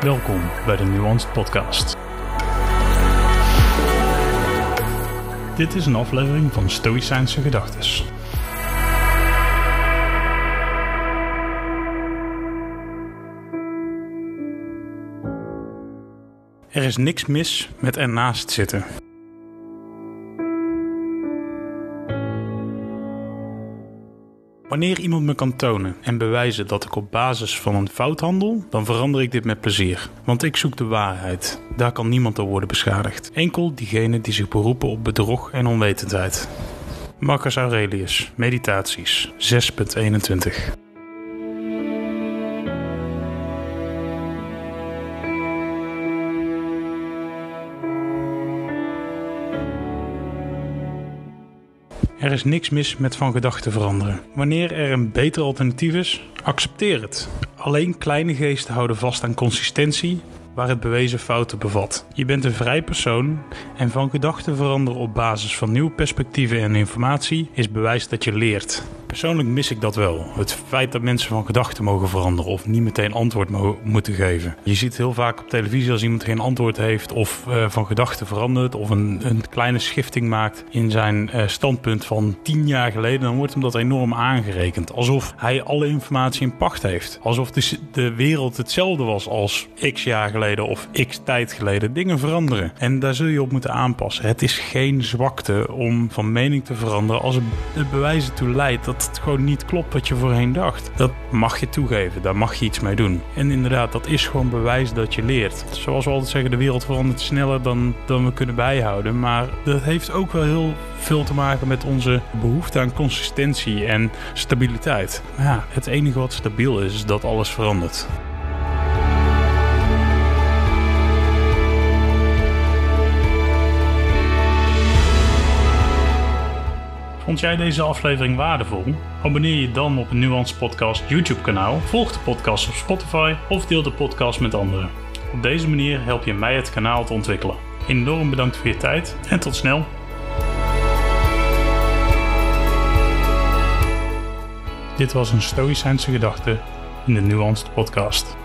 Welkom bij de Nuanced Podcast. Dit is een aflevering van Stoïcijnse Gedachtes. Er is niks mis met ernaast zitten. Wanneer iemand me kan tonen en bewijzen dat ik op basis van een fout handel, dan verander ik dit met plezier. Want ik zoek de waarheid. Daar kan niemand door worden beschadigd. Enkel diegenen die zich beroepen op bedrog en onwetendheid. Marcus Aurelius, Meditaties 6.21 Er is niks mis met van gedachten veranderen. Wanneer er een beter alternatief is, accepteer het. Alleen kleine geesten houden vast aan consistentie waar het bewezen fouten bevat. Je bent een vrij persoon en van gedachten veranderen op basis van nieuwe perspectieven en informatie is bewijs dat je leert. Persoonlijk mis ik dat wel. Het feit dat mensen van gedachten mogen veranderen of niet meteen antwoord moeten geven. Je ziet heel vaak op televisie als iemand geen antwoord heeft of uh, van gedachten verandert of een, een, kleine schifting maakt in zijn uh, standpunt van tien jaar geleden, dan wordt hem dat enorm aangerekend. Alsof hij alle informatie in pacht heeft. Alsof de, de wereld hetzelfde was als x jaar geleden of x tijd geleden. Dingen veranderen. En daar zul je op moeten aanpassen. Het is geen zwakte om van mening te veranderen als het bewijzen toe leidt dat het gewoon niet klopt wat je voorheen dacht. Dat mag je toegeven, daar mag je iets mee doen. En inderdaad, dat is gewoon bewijs dat je leert. Zoals we altijd zeggen, de wereld verandert sneller dan, dan we kunnen bijhouden. Maar dat heeft ook wel heel veel te maken met onze behoefte aan consistentie en stabiliteit. Ja, het enige wat stabiel is, is dat alles verandert. Vond jij deze aflevering waardevol? Abonneer je dan op een Nuance Podcast YouTube kanaal, volg de podcast op Spotify of deel de podcast met anderen. Op deze manier help je mij het kanaal te ontwikkelen. Enorm bedankt voor je tijd en tot snel. Dit was een Stoïcijnse gedachte in de Nuanced Podcast.